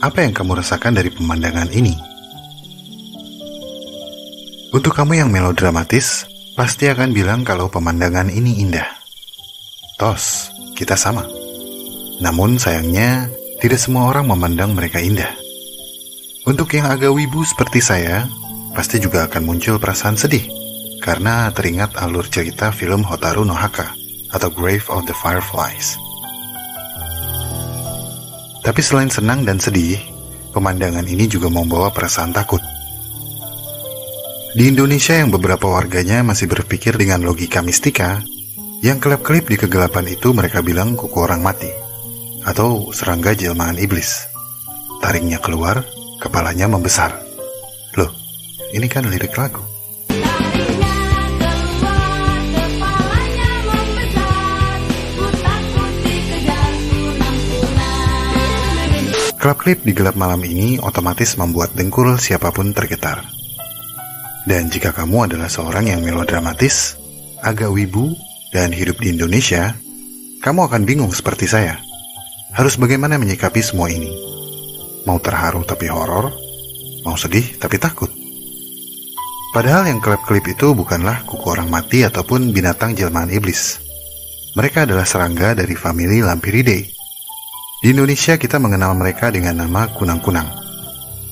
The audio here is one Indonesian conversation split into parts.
apa yang kamu rasakan dari pemandangan ini? Untuk kamu yang melodramatis, pasti akan bilang kalau pemandangan ini indah. Tos, kita sama. Namun sayangnya, tidak semua orang memandang mereka indah. Untuk yang agak wibu seperti saya, pasti juga akan muncul perasaan sedih karena teringat alur cerita film Hotaru no Haka atau Grave of the Fireflies. Tapi selain senang dan sedih, pemandangan ini juga membawa perasaan takut. Di Indonesia yang beberapa warganya masih berpikir dengan logika mistika, yang kelap-kelip di kegelapan itu mereka bilang kuku orang mati, atau serangga jelmaan iblis. Taringnya keluar, kepalanya membesar. Loh, ini kan lirik lagu. Klip-klip di gelap malam ini otomatis membuat dengkul siapa pun tergetar. Dan jika kamu adalah seorang yang melodramatis, agak wibu, dan hidup di Indonesia, kamu akan bingung seperti saya. Harus bagaimana menyikapi semua ini? Mau terharu tapi horor? Mau sedih tapi takut? Padahal yang klip-klip itu bukanlah kuku orang mati ataupun binatang jelmaan iblis. Mereka adalah serangga dari famili Lampiridae di Indonesia kita mengenal mereka dengan nama kunang-kunang.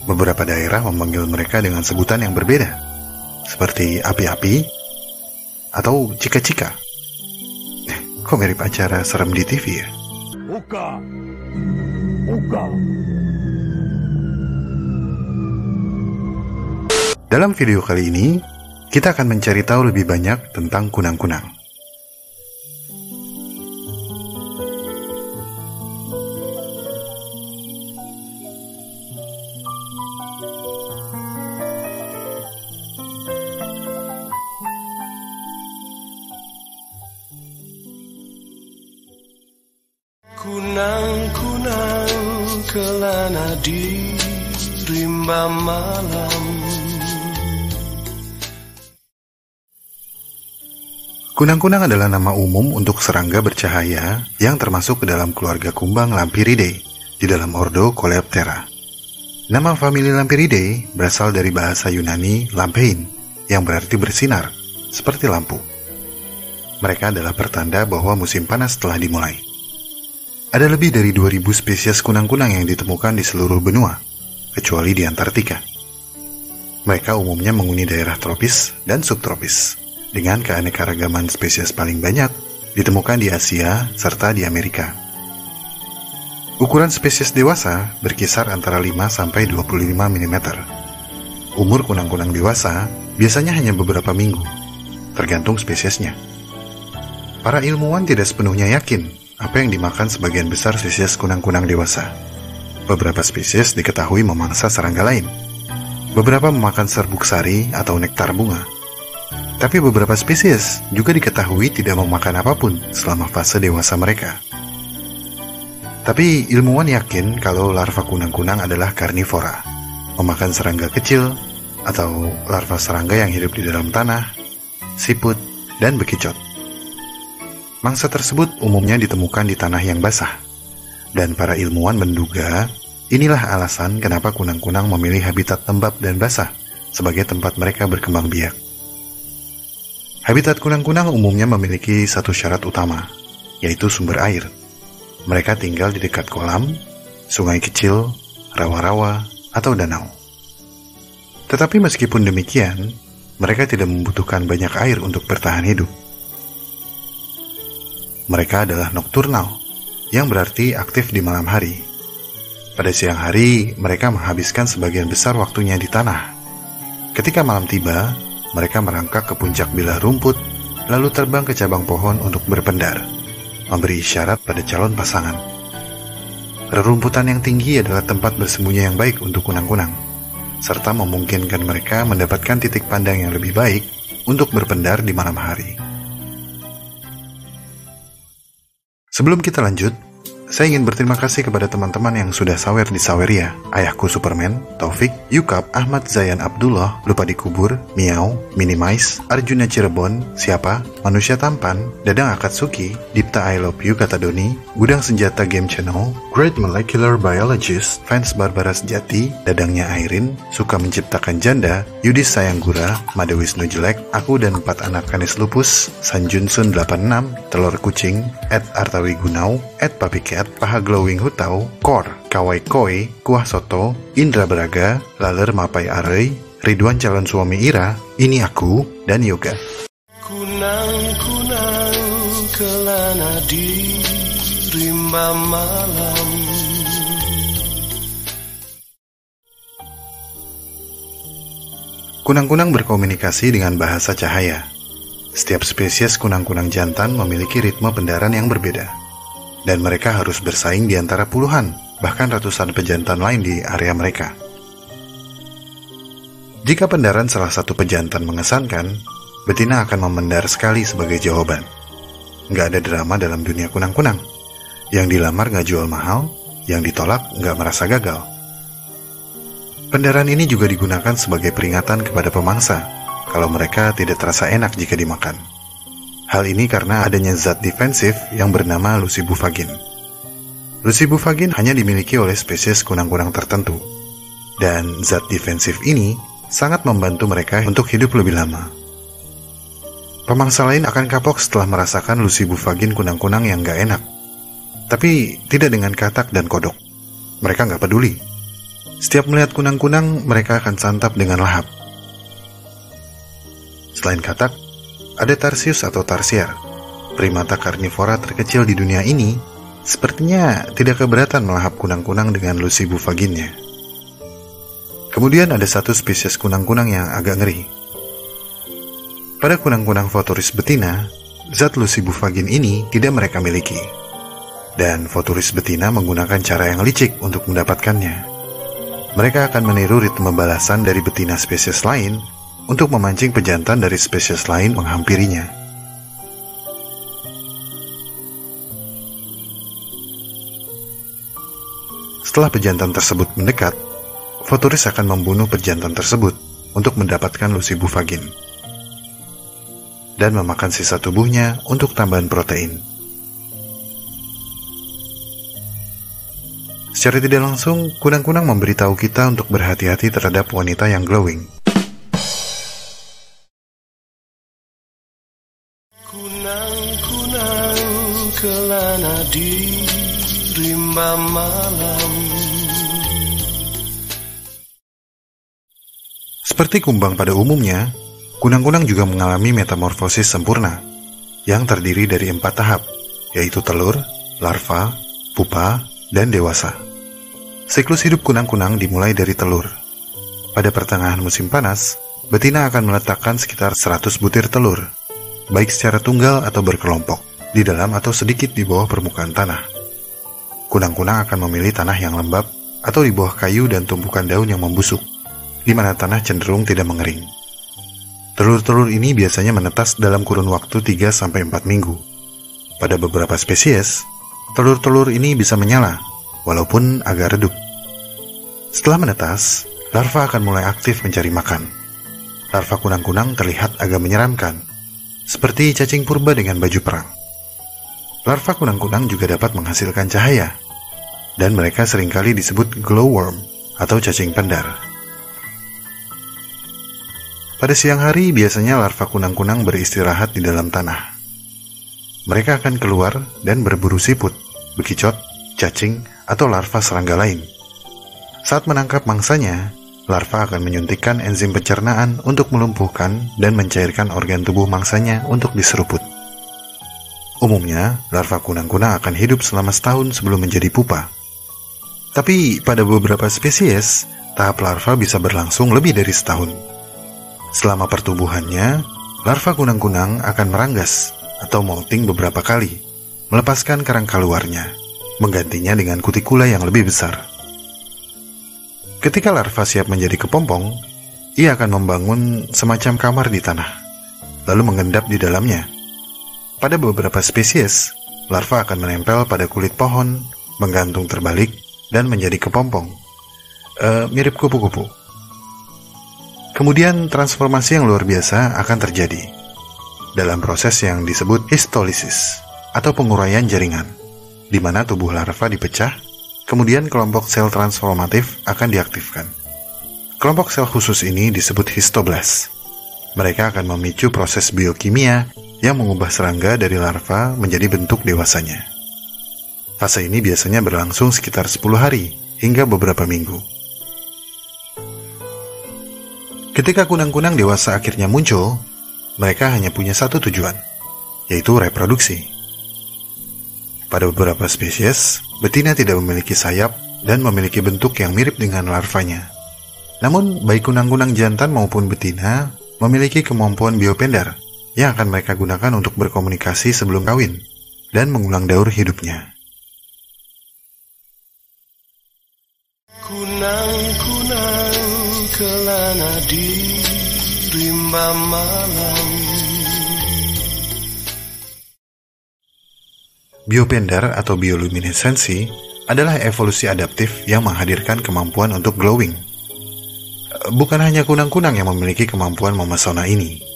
Beberapa daerah memanggil mereka dengan sebutan yang berbeda, seperti api-api atau cika-cika. Eh, kok mirip acara serem di TV ya? Uka. Uka. Dalam video kali ini, kita akan mencari tahu lebih banyak tentang kunang-kunang. Kunang-kunang adalah nama umum untuk serangga bercahaya yang termasuk ke dalam keluarga kumbang Lampiridae di dalam ordo Coleoptera. Nama famili Lampiridae berasal dari bahasa Yunani lampein yang berarti bersinar, seperti lampu. Mereka adalah pertanda bahwa musim panas telah dimulai. Ada lebih dari 2000 spesies kunang-kunang yang ditemukan di seluruh benua, kecuali di Antartika. Mereka umumnya menghuni daerah tropis dan subtropis, dengan keanekaragaman spesies paling banyak ditemukan di Asia serta di Amerika. Ukuran spesies dewasa berkisar antara 5 sampai 25 mm. Umur kunang-kunang dewasa biasanya hanya beberapa minggu, tergantung spesiesnya. Para ilmuwan tidak sepenuhnya yakin apa yang dimakan sebagian besar spesies kunang-kunang dewasa. Beberapa spesies diketahui memangsa serangga lain. Beberapa memakan serbuk sari atau nektar bunga. Tapi beberapa spesies juga diketahui tidak memakan apa pun selama fase dewasa mereka. Tapi ilmuwan yakin kalau larva kunang-kunang adalah karnivora, memakan serangga kecil atau larva serangga yang hidup di dalam tanah, siput, dan bekicot. Mangsa tersebut umumnya ditemukan di tanah yang basah, dan para ilmuwan menduga inilah alasan kenapa kunang-kunang memilih habitat lembab dan basah sebagai tempat mereka berkembang biak. Habitat kunang-kunang umumnya memiliki satu syarat utama, yaitu sumber air. Mereka tinggal di dekat kolam, sungai kecil, rawa-rawa, atau danau. Tetapi meskipun demikian, mereka tidak membutuhkan banyak air untuk bertahan hidup. Mereka adalah nokturnal, yang berarti aktif di malam hari. Pada siang hari, mereka menghabiskan sebagian besar waktunya di tanah. Ketika malam tiba, mereka merangkak ke puncak bilah rumput, lalu terbang ke cabang pohon untuk berpendar, memberi isyarat pada calon pasangan. Rerumputan yang tinggi adalah tempat bersembunyi yang baik untuk kunang-kunang, serta memungkinkan mereka mendapatkan titik pandang yang lebih baik untuk berpendar di malam hari. Sebelum kita lanjut, Saya ingin berterima kasih kepada teman-teman yang sudah sawer di Saweria. Ayahku Superman, Taufik, Yukap, Ahmad Zayan Abdullah, Lupa Dikubur, Miau, Minimize, Arjuna Cirebon, Siapa, Manusia Tampan, Dadang Akatsuki, Dipta I Love You Kata Doni, Gudang Senjata Game Channel, Great Molecular Biologist, Fans Barbara Sejati, Dadangnya Airin, Suka Menciptakan Janda, Yudis Sayanggura, Made Wisnu Jelek, Aku dan Empat Anak Kanis Lupus, Sanjun Sun 86, Telur Kucing, Ed Artawi Gunau, Ed Papi Cat, Paha Glowing Hutau, Kor, Kawai Koi, Kuah Soto, Indra Braga, Laler Mapai Arei, Ridwan calon suami Ira, Ini Aku, dan Yoga. Kunang-kunang kelana di rimba malam Kunang-kunang berkomunikasi dengan bahasa cahaya. Setiap spesies kunang-kunang jantan memiliki ritme pendaran yang berbeda dan mereka harus bersaing di antara puluhan, bahkan ratusan pejantan lain di area mereka. Jika pendaran salah satu pejantan mengesankan, betina akan memendar sekali sebagai jawaban. Nggak ada drama dalam dunia kunang-kunang. Yang dilamar nggak jual mahal, yang ditolak nggak merasa gagal. Pendaran ini juga digunakan sebagai peringatan kepada pemangsa kalau mereka tidak terasa enak jika dimakan. Hal ini karena adanya zat defensif yang bernama lucibufagin. Lucibufagin hanya dimiliki oleh spesies kunang-kunang tertentu, dan zat defensif ini sangat membantu mereka untuk hidup lebih lama. Pemangsa lain akan kapok setelah merasakan lucibufagin kunang-kunang yang gak enak. Tapi tidak dengan katak dan kodok. Mereka nggak peduli. Setiap melihat kunang-kunang, mereka akan santap dengan lahap. Selain katak, ada Tarsius atau Tarsier, primata karnivora terkecil di dunia ini, sepertinya tidak keberatan melahap kunang-kunang dengan lucibufaginnya. Kemudian ada satu spesies kunang-kunang yang agak ngeri. Pada kunang-kunang fotoris betina, zat lucibufagin ini tidak mereka miliki. Dan fotoris betina menggunakan cara yang licik untuk mendapatkannya. Mereka akan meniru ritme balasan dari betina spesies lain untuk memancing pejantan dari spesies lain menghampirinya. Setelah pejantan tersebut mendekat, Foturis akan membunuh pejantan tersebut untuk mendapatkan lucibufagin dan memakan sisa tubuhnya untuk tambahan protein. Secara tidak langsung, kunang-kunang memberitahu kita untuk berhati-hati terhadap wanita yang glowing di rimba malam Seperti kumbang pada umumnya, kunang-kunang juga mengalami metamorfosis sempurna yang terdiri dari empat tahap, yaitu telur, larva, pupa, dan dewasa. Siklus hidup kunang-kunang dimulai dari telur. Pada pertengahan musim panas, betina akan meletakkan sekitar 100 butir telur, baik secara tunggal atau berkelompok di dalam atau sedikit di bawah permukaan tanah. Kunang-kunang akan memilih tanah yang lembab atau di bawah kayu dan tumpukan daun yang membusuk, di mana tanah cenderung tidak mengering. Telur-telur ini biasanya menetas dalam kurun waktu 3-4 minggu. Pada beberapa spesies, telur-telur ini bisa menyala, walaupun agak redup. Setelah menetas, larva akan mulai aktif mencari makan. Larva kunang-kunang terlihat agak menyeramkan, seperti cacing purba dengan baju perang. Larva kunang-kunang juga dapat menghasilkan cahaya, dan mereka sering kali disebut glowworm atau cacing pendar. Pada siang hari, biasanya larva kunang-kunang beristirahat di dalam tanah. Mereka akan keluar dan berburu siput, bekicot, cacing, atau larva serangga lain. Saat menangkap mangsanya, larva akan menyuntikkan enzim pencernaan untuk melumpuhkan dan mencairkan organ tubuh mangsanya untuk diseruput. Umumnya, larva kunang-kunang akan hidup selama setahun sebelum menjadi pupa. Tapi pada beberapa spesies, tahap larva bisa berlangsung lebih dari setahun. Selama pertumbuhannya, larva kunang-kunang akan meranggas atau molting beberapa kali, melepaskan kerang keluarnya, menggantinya dengan kutikula yang lebih besar. Ketika larva siap menjadi kepompong, ia akan membangun semacam kamar di tanah, lalu mengendap di dalamnya pada beberapa spesies, larva akan menempel pada kulit pohon, menggantung terbalik, dan menjadi kepompong. E, mirip kupu-kupu. Kemudian transformasi yang luar biasa akan terjadi dalam proses yang disebut histolisis atau penguraian jaringan, di mana tubuh larva dipecah, kemudian kelompok sel transformatif akan diaktifkan. Kelompok sel khusus ini disebut histoblast. Mereka akan memicu proses biokimia yang mengubah serangga dari larva menjadi bentuk dewasanya. Fase ini biasanya berlangsung sekitar 10 hari hingga beberapa minggu. Ketika kunang-kunang dewasa akhirnya muncul, mereka hanya punya satu tujuan, yaitu reproduksi. Pada beberapa spesies, betina tidak memiliki sayap dan memiliki bentuk yang mirip dengan larvanya. Namun, baik kunang-kunang jantan maupun betina memiliki kemampuan biopender yang akan mereka gunakan untuk berkomunikasi sebelum kawin dan mengulang daur hidupnya. Kunang-kunang kelana di rimba malam Biopender atau bioluminesensi adalah evolusi adaptif yang menghadirkan kemampuan untuk glowing bukan hanya kunang-kunang yang memiliki kemampuan memesona ini.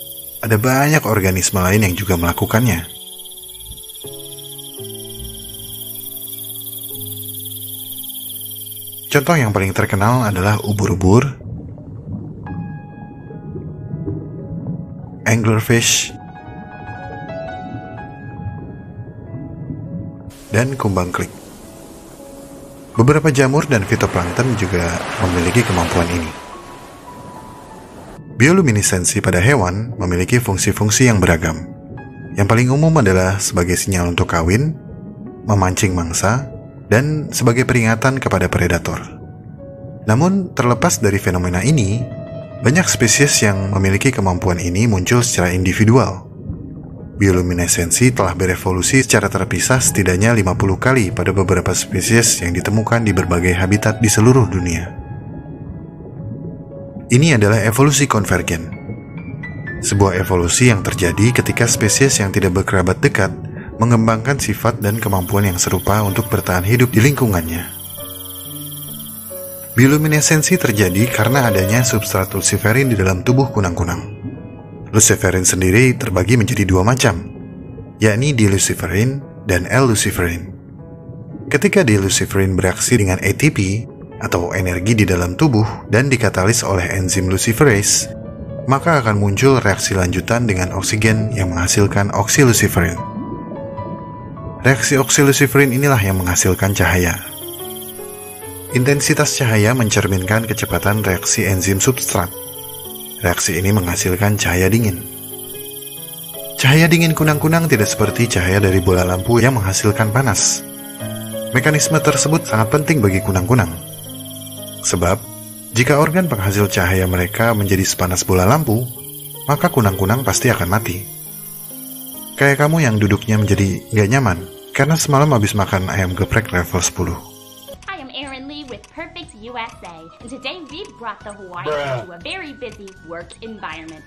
Ada banyak organisme lain yang juga melakukannya. Contoh yang paling terkenal adalah ubur-ubur, anglerfish, dan kumbang klik. Beberapa jamur dan fitoplankton juga memiliki kemampuan ini. Bioluminesensi pada hewan memiliki fungsi-fungsi yang beragam. Yang paling umum adalah sebagai sinyal untuk kawin, memancing mangsa, dan sebagai peringatan kepada predator. Namun, terlepas dari fenomena ini, banyak spesies yang memiliki kemampuan ini muncul secara individual. Bioluminesensi telah berevolusi secara terpisah setidaknya 50 kali pada beberapa spesies yang ditemukan di berbagai habitat di seluruh dunia. Ini adalah evolusi konvergen. Sebuah evolusi yang terjadi ketika spesies yang tidak berkerabat dekat mengembangkan sifat dan kemampuan yang serupa untuk bertahan hidup di lingkungannya. Bioluminesensi terjadi karena adanya substrat luciferin di dalam tubuh kunang-kunang. Luciferin sendiri terbagi menjadi dua macam, yakni diluciferin dan L-luciferin. Ketika diluciferin bereaksi dengan ATP, atau energi di dalam tubuh dan dikatalis oleh enzim luciferase, maka akan muncul reaksi lanjutan dengan oksigen yang menghasilkan oksiluciferin. Reaksi oksiluciferin inilah yang menghasilkan cahaya. Intensitas cahaya mencerminkan kecepatan reaksi enzim substrat. Reaksi ini menghasilkan cahaya dingin. Cahaya dingin kunang-kunang tidak seperti cahaya dari bola lampu yang menghasilkan panas. Mekanisme tersebut sangat penting bagi kunang-kunang Sebab, jika organ penghasil cahaya mereka menjadi sepanas bola lampu, maka kunang-kunang pasti akan mati. Kayak kamu yang duduknya menjadi gak nyaman karena semalam habis makan ayam geprek level 10. I am Aaron Lee with Perfect USA, and today we brought the Hawaii to a very busy work environment.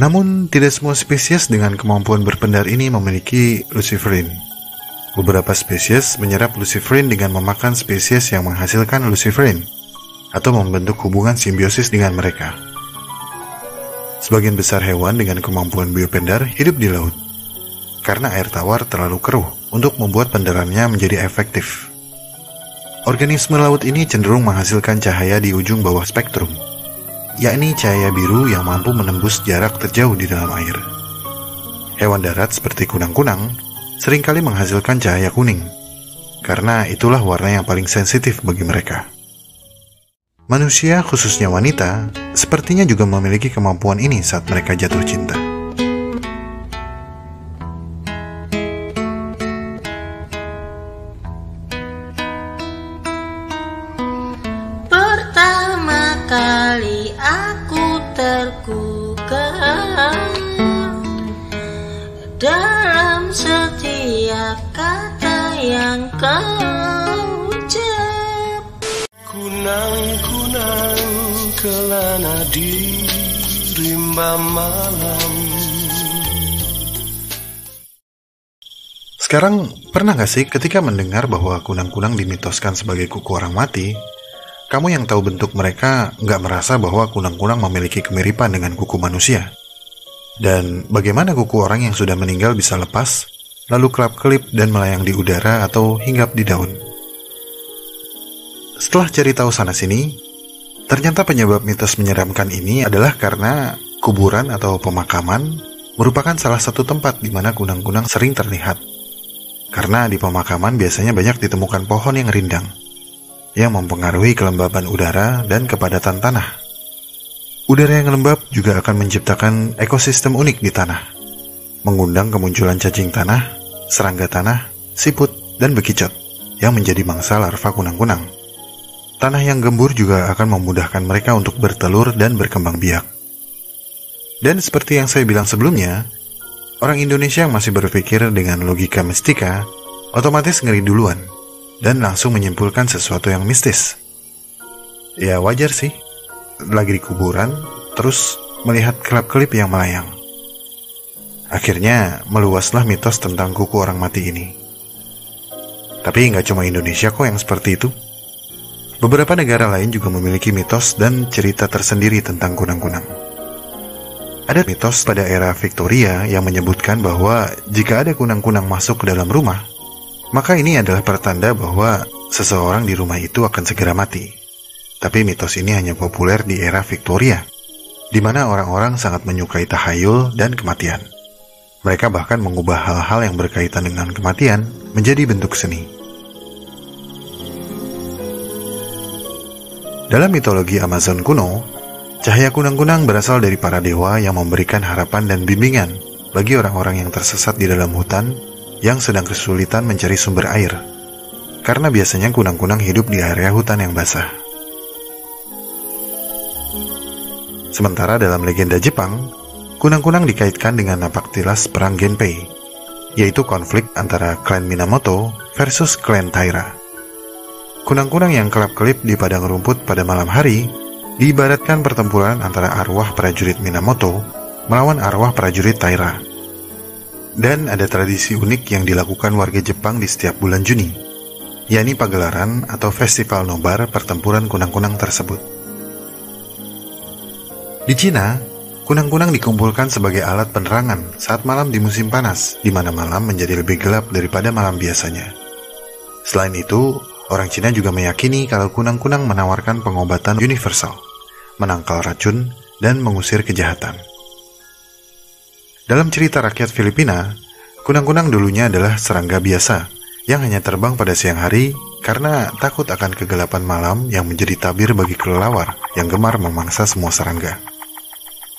Namun, tidak semua spesies dengan kemampuan berpendar ini memiliki luciferin. Beberapa spesies menyerap luciferin dengan memakan spesies yang menghasilkan luciferin atau membentuk hubungan simbiosis dengan mereka. Sebagian besar hewan dengan kemampuan biopendar hidup di laut karena air tawar terlalu keruh untuk membuat pendarannya menjadi efektif. Organisme laut ini cenderung menghasilkan cahaya di ujung bawah spektrum, yakni cahaya biru yang mampu menembus jarak terjauh di dalam air. Hewan darat seperti kunang-kunang sering kali menghasilkan cahaya kuning, karena itulah warna yang paling sensitif bagi mereka. Manusia, khususnya wanita, sepertinya juga memiliki kemampuan ini saat mereka jatuh cinta. Malam Sekarang, pernah gak sih ketika mendengar bahwa kunang-kunang dimitoskan sebagai kuku orang mati, kamu yang tahu bentuk mereka nggak merasa bahwa kunang-kunang memiliki kemiripan dengan kuku manusia? Dan bagaimana kuku orang yang sudah meninggal bisa lepas, lalu kelap-kelip dan melayang di udara atau hinggap di daun? Setelah cari tahu sana-sini, ternyata penyebab mitos menyeramkan ini adalah karena kuburan atau pemakaman merupakan salah satu tempat di mana kunang-kunang sering terlihat karena di pemakaman biasanya banyak ditemukan pohon yang rindang, yang mempengaruhi kelembaban udara dan kepadatan tanah. Udara yang lembab juga akan menciptakan ekosistem unik di tanah, mengundang kemunculan cacing tanah, serangga tanah, siput, dan bekicot yang menjadi mangsa larva kunang-kunang. Tanah yang gembur juga akan memudahkan mereka untuk bertelur dan berkembang biak. Dan seperti yang saya bilang sebelumnya, Orang Indonesia yang masih berpikir dengan logika mistika, otomatis ngeri duluan, dan langsung menyimpulkan sesuatu yang mistis. Ya wajar sih, lagi di kuburan, terus melihat kelap-kelip yang melayang. Akhirnya meluaslah mitos tentang kuku orang mati ini. Tapi nggak cuma Indonesia kok yang seperti itu. Beberapa negara lain juga memiliki mitos dan cerita tersendiri tentang kunang-kunang. Ada mitos pada era Victoria yang menyebutkan bahwa jika ada kunang-kunang masuk ke dalam rumah, maka ini adalah pertanda bahwa seseorang di rumah itu akan segera mati. Tapi mitos ini hanya populer di era Victoria, di mana orang-orang sangat menyukai tahayul dan kematian. Mereka bahkan mengubah hal-hal yang berkaitan dengan kematian menjadi bentuk seni. Dalam mitologi Amazon kuno, Cahaya kunang-kunang berasal dari para dewa yang memberikan harapan dan bimbingan bagi orang-orang yang tersesat di dalam hutan yang sedang kesulitan mencari sumber air. Karena biasanya kunang-kunang hidup di area hutan yang basah. Sementara dalam legenda Jepang, kunang-kunang dikaitkan dengan napak tilas perang Genpei, yaitu konflik antara klan Minamoto versus klan Taira. Kunang-kunang yang kelap-kelip di padang rumput pada malam hari diibaratkan pertempuran antara arwah prajurit Minamoto melawan arwah prajurit Taira. Dan ada tradisi unik yang dilakukan warga Jepang di setiap bulan Juni, yakni pagelaran atau festival nobar pertempuran kunang-kunang tersebut. Di Cina, kunang-kunang dikumpulkan sebagai alat penerangan saat malam di musim panas, di mana malam menjadi lebih gelap daripada malam biasanya. Selain itu, Orang Cina juga meyakini kalau kunang-kunang menawarkan pengobatan universal, menangkal racun, dan mengusir kejahatan. Dalam cerita rakyat Filipina, kunang-kunang dulunya adalah serangga biasa yang hanya terbang pada siang hari karena takut akan kegelapan malam yang menjadi tabir bagi kelelawar yang gemar memangsa semua serangga.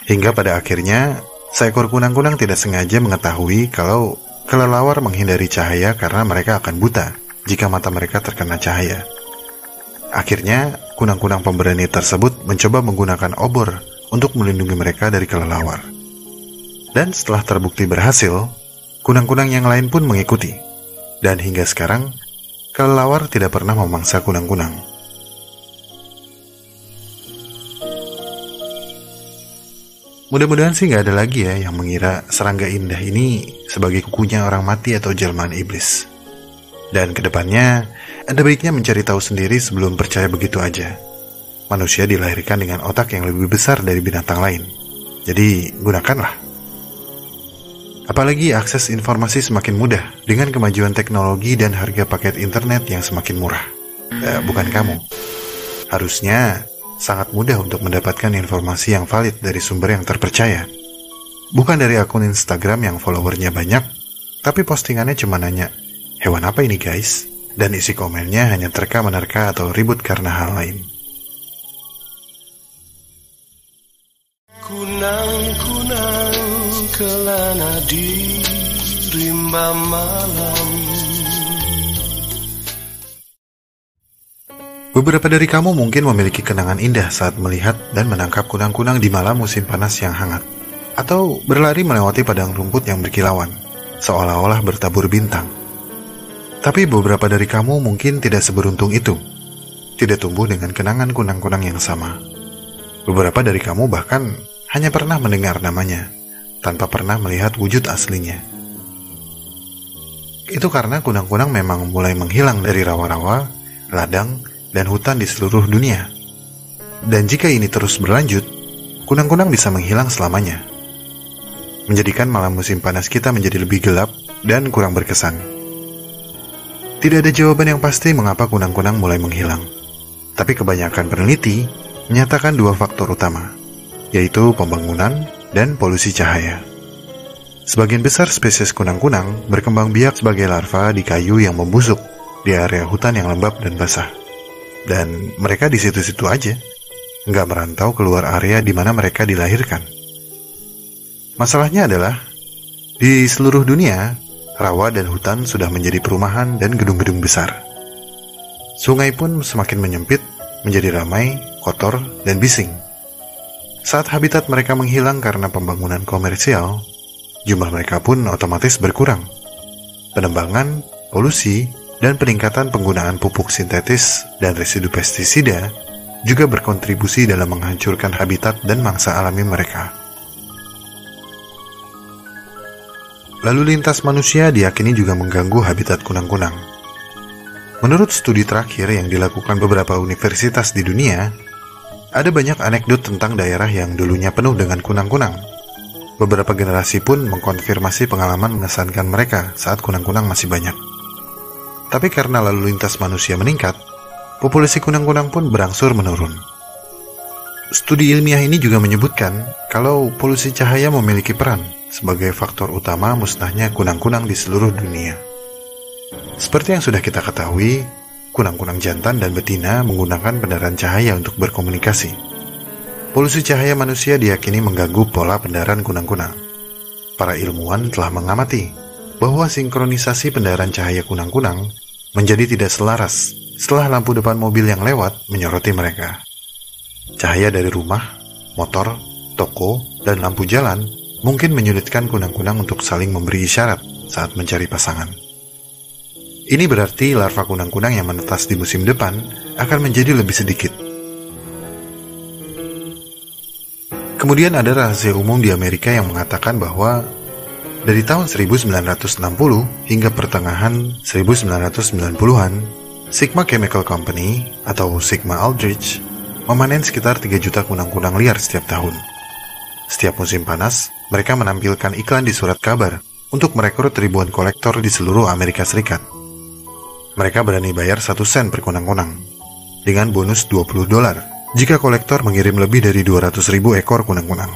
Hingga pada akhirnya, seekor kunang-kunang tidak sengaja mengetahui kalau kelelawar menghindari cahaya karena mereka akan buta jika mata mereka terkena cahaya. Akhirnya, kunang-kunang pemberani tersebut mencoba menggunakan obor untuk melindungi mereka dari kelelawar. Dan setelah terbukti berhasil, kunang-kunang yang lain pun mengikuti. Dan hingga sekarang, kelelawar tidak pernah memangsa kunang-kunang. Mudah-mudahan sih nggak ada lagi ya yang mengira serangga indah ini sebagai kukunya orang mati atau jelmaan iblis. Dan ke depannya, Anda baiknya mencari tahu sendiri sebelum percaya begitu aja. Manusia dilahirkan dengan otak yang lebih besar dari binatang lain. Jadi, gunakanlah. Apalagi akses informasi semakin mudah dengan kemajuan teknologi dan harga paket internet yang semakin murah. Eh, bukan kamu. Harusnya sangat mudah untuk mendapatkan informasi yang valid dari sumber yang terpercaya. Bukan dari akun Instagram yang followernya banyak, tapi postingannya cuma nanya, Hewan apa ini guys? Dan isi komennya hanya terka-menerka atau ribut karena hal lain. Kunang-kunang kelana di rimba malam Beberapa dari kamu mungkin memiliki kenangan indah saat melihat dan menangkap kunang-kunang di malam musim panas yang hangat, atau berlari melewati padang rumput yang berkilauan, seolah-olah bertabur bintang. Tapi beberapa dari kamu mungkin tidak seberuntung itu. Tidak tumbuh dengan kenangan kunang-kunang yang sama. Beberapa dari kamu bahkan hanya pernah mendengar namanya, tanpa pernah melihat wujud aslinya. itu karena kunang-kunang memang mulai menghilang dari rawa-rawa, ladang, dan hutan di seluruh dunia. Dan jika ini terus berlanjut, kunang-kunang bisa menghilang selamanya. Menjadikan malam musim panas kita menjadi lebih gelap dan kurang berkesan. Tidak ada jawaban yang pasti mengapa kunang-kunang mulai menghilang. Tapi kebanyakan peneliti menyatakan dua faktor utama, yaitu pembangunan dan polusi cahaya. Sebagian besar spesies kunang-kunang berkembang biak sebagai larva di kayu yang membusuk di area hutan yang lembab dan basah. Dan mereka di situ-situ aja, nggak merantau keluar area di mana mereka dilahirkan. Masalahnya adalah, di seluruh dunia, rawa dan hutan sudah menjadi perumahan dan gedung-gedung besar. Sungai pun semakin menyempit, menjadi ramai, kotor, dan bising. Saat habitat mereka menghilang karena pembangunan komersial, jumlah mereka pun otomatis berkurang. Penembangan, polusi, dan peningkatan penggunaan pupuk sintetis dan residu pestisida juga berkontribusi dalam menghancurkan habitat dan mangsa alami mereka. Lalu lintas manusia diyakini juga mengganggu habitat kunang-kunang. Menurut studi terakhir yang dilakukan beberapa universitas di dunia, ada banyak anekdot tentang daerah yang dulunya penuh dengan kunang-kunang Beberapa generasi pun mengkonfirmasi pengalaman mengesankan mereka saat kunang-kunang masih banyak. Tapi karena lalu lintas manusia meningkat, populasi kunang-kunang pun berangsur menurun. Studi ilmiah ini juga menyebutkan kalau polusi cahaya memiliki peran sebagai faktor utama musnahnya kunang-kunang di seluruh dunia. Seperti yang sudah kita ketahui, kunang-kunang jantan dan betina menggunakan pendaran cahaya untuk berkomunikasi. Polusi cahaya manusia diyakini mengganggu pola pendaran kunang-kunang. Para ilmuwan telah mengamati bahwa sinkronisasi pendaran cahaya kunang-kunang menjadi tidak selaras setelah lampu depan mobil yang lewat menyoroti mereka. Cahaya dari rumah, motor, toko, dan lampu jalan mungkin menyulitkan kunang-kunang untuk saling memberi isyarat saat mencari pasangan. Ini berarti larva kunang-kunang yang menetas di musim depan akan menjadi lebih sedikit Kemudian ada rahasia umum di Amerika yang mengatakan bahwa dari tahun 1960 hingga pertengahan 1990-an, Sigma Chemical Company atau Sigma Aldrich memanen sekitar 3 juta kunang-kunang liar setiap tahun. Setiap musim panas, mereka menampilkan iklan di surat kabar untuk merekrut ribuan kolektor di seluruh Amerika Serikat. Mereka berani bayar satu sen per kunang-kunang, dengan bonus 20 dolar jika kolektor mengirim lebih dari 200 ribu ekor kunang-kunang.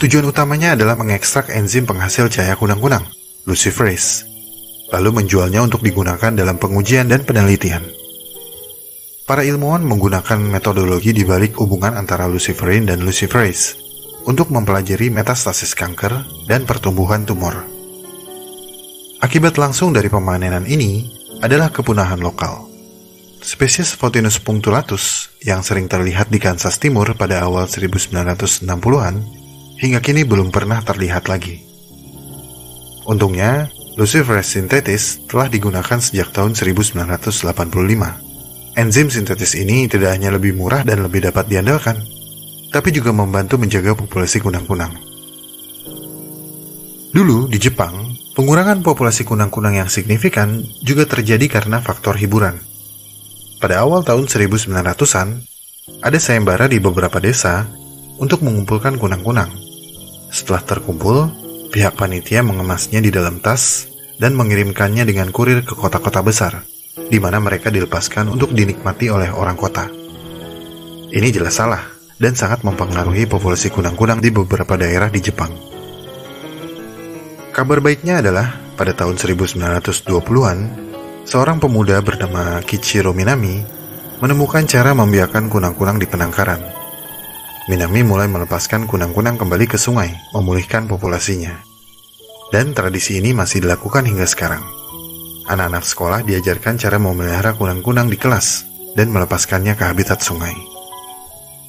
Tujuan utamanya adalah mengekstrak enzim penghasil cahaya kunang-kunang, luciferase, lalu menjualnya untuk digunakan dalam pengujian dan penelitian. Para ilmuwan menggunakan metodologi di balik hubungan antara luciferin dan luciferase untuk mempelajari metastasis kanker dan pertumbuhan tumor. Akibat langsung dari pemanenan ini adalah kepunahan lokal. Spesies Photinus punctulatus yang sering terlihat di Kansas Timur pada awal 1960-an hingga kini belum pernah terlihat lagi. Untungnya, Luciferase sintetis telah digunakan sejak tahun 1985. Enzim sintetis ini tidak hanya lebih murah dan lebih dapat diandalkan, tapi juga membantu menjaga populasi kunang-kunang. Dulu di Jepang, pengurangan populasi kunang-kunang yang signifikan juga terjadi karena faktor hiburan – pada awal tahun 1900-an, ada sayembara di beberapa desa untuk mengumpulkan kunang-kunang. Setelah terkumpul, pihak panitia mengemasnya di dalam tas dan mengirimkannya dengan kurir ke kota-kota besar, di mana mereka dilepaskan untuk dinikmati oleh orang kota. Ini jelas salah dan sangat mempengaruhi populasi kunang-kunang di beberapa daerah di Jepang. Kabar baiknya adalah pada tahun 1920-an, seorang pemuda bernama Kichiro Minami menemukan cara membiarkan kunang-kunang di penangkaran. Minami mulai melepaskan kunang-kunang kembali ke sungai, memulihkan populasinya. Dan tradisi ini masih dilakukan hingga sekarang. Anak-anak sekolah diajarkan cara memelihara kunang-kunang di kelas dan melepaskannya ke habitat sungai.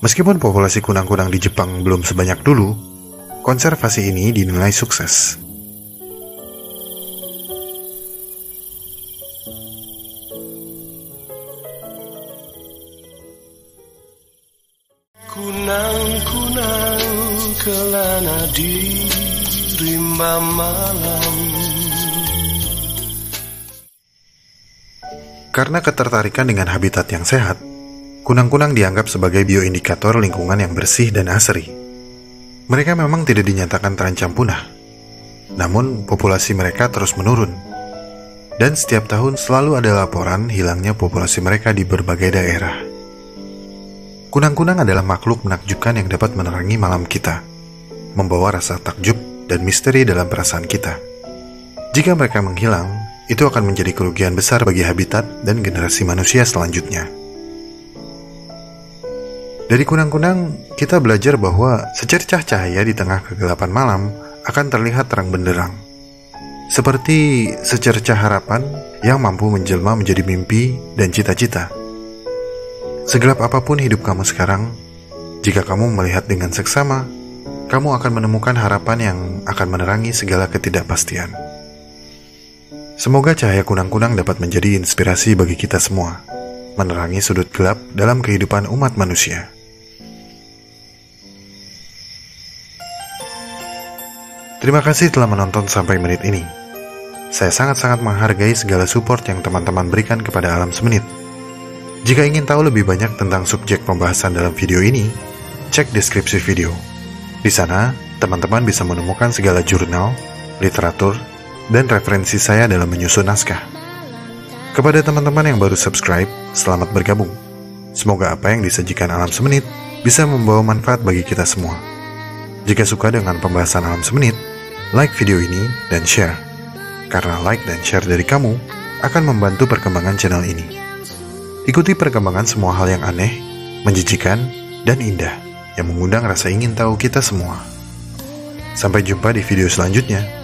Meskipun populasi kunang-kunang di Jepang belum sebanyak dulu, konservasi ini dinilai sukses. Kunang-kunang kelana di rimba malam Karena ketertarikan dengan habitat yang sehat, kunang-kunang dianggap sebagai bioindikator lingkungan yang bersih dan asri. Mereka memang tidak dinyatakan terancam punah, namun populasi mereka terus menurun. Dan setiap tahun selalu ada laporan hilangnya populasi mereka di berbagai daerah. Kunang-kunang adalah makhluk menakjubkan yang dapat menerangi malam kita, membawa rasa takjub dan misteri dalam perasaan kita. Jika mereka menghilang, itu akan menjadi kerugian besar bagi habitat dan generasi manusia selanjutnya. Dari kunang-kunang, kita belajar bahwa secercah cahaya di tengah kegelapan malam akan terlihat terang benderang. Seperti secercah harapan yang mampu menjelma menjadi mimpi dan cita-cita. Segelap apa pun hidup kamu sekarang, jika kamu melihat dengan seksama, kamu akan menemukan harapan yang akan menerangi segala ketidakpastian. Semoga cahaya kunang-kunang dapat menjadi inspirasi bagi kita semua, menerangi sudut gelap dalam kehidupan umat manusia. Terima kasih telah menonton sampai menit ini. Saya sangat-sangat menghargai segala support yang teman-teman berikan kepada Alam Semenit. Jika ingin tahu lebih banyak tentang subjek pembahasan dalam video ini, cek deskripsi video. Di sana, teman-teman bisa menemukan segala jurnal, literatur, dan referensi saya dalam menyusun naskah. Kepada teman-teman yang baru subscribe, selamat bergabung. Semoga apa yang disajikan Alam Semenit bisa membawa manfaat bagi kita semua. Jika suka dengan pembahasan Alam Semenit, like video ini dan share. Karena like dan share dari kamu akan membantu perkembangan channel ini. Ikuti perkembangan semua hal yang aneh, menjijikan, dan indah yang mengundang rasa ingin tahu kita semua. Sampai jumpa di video selanjutnya.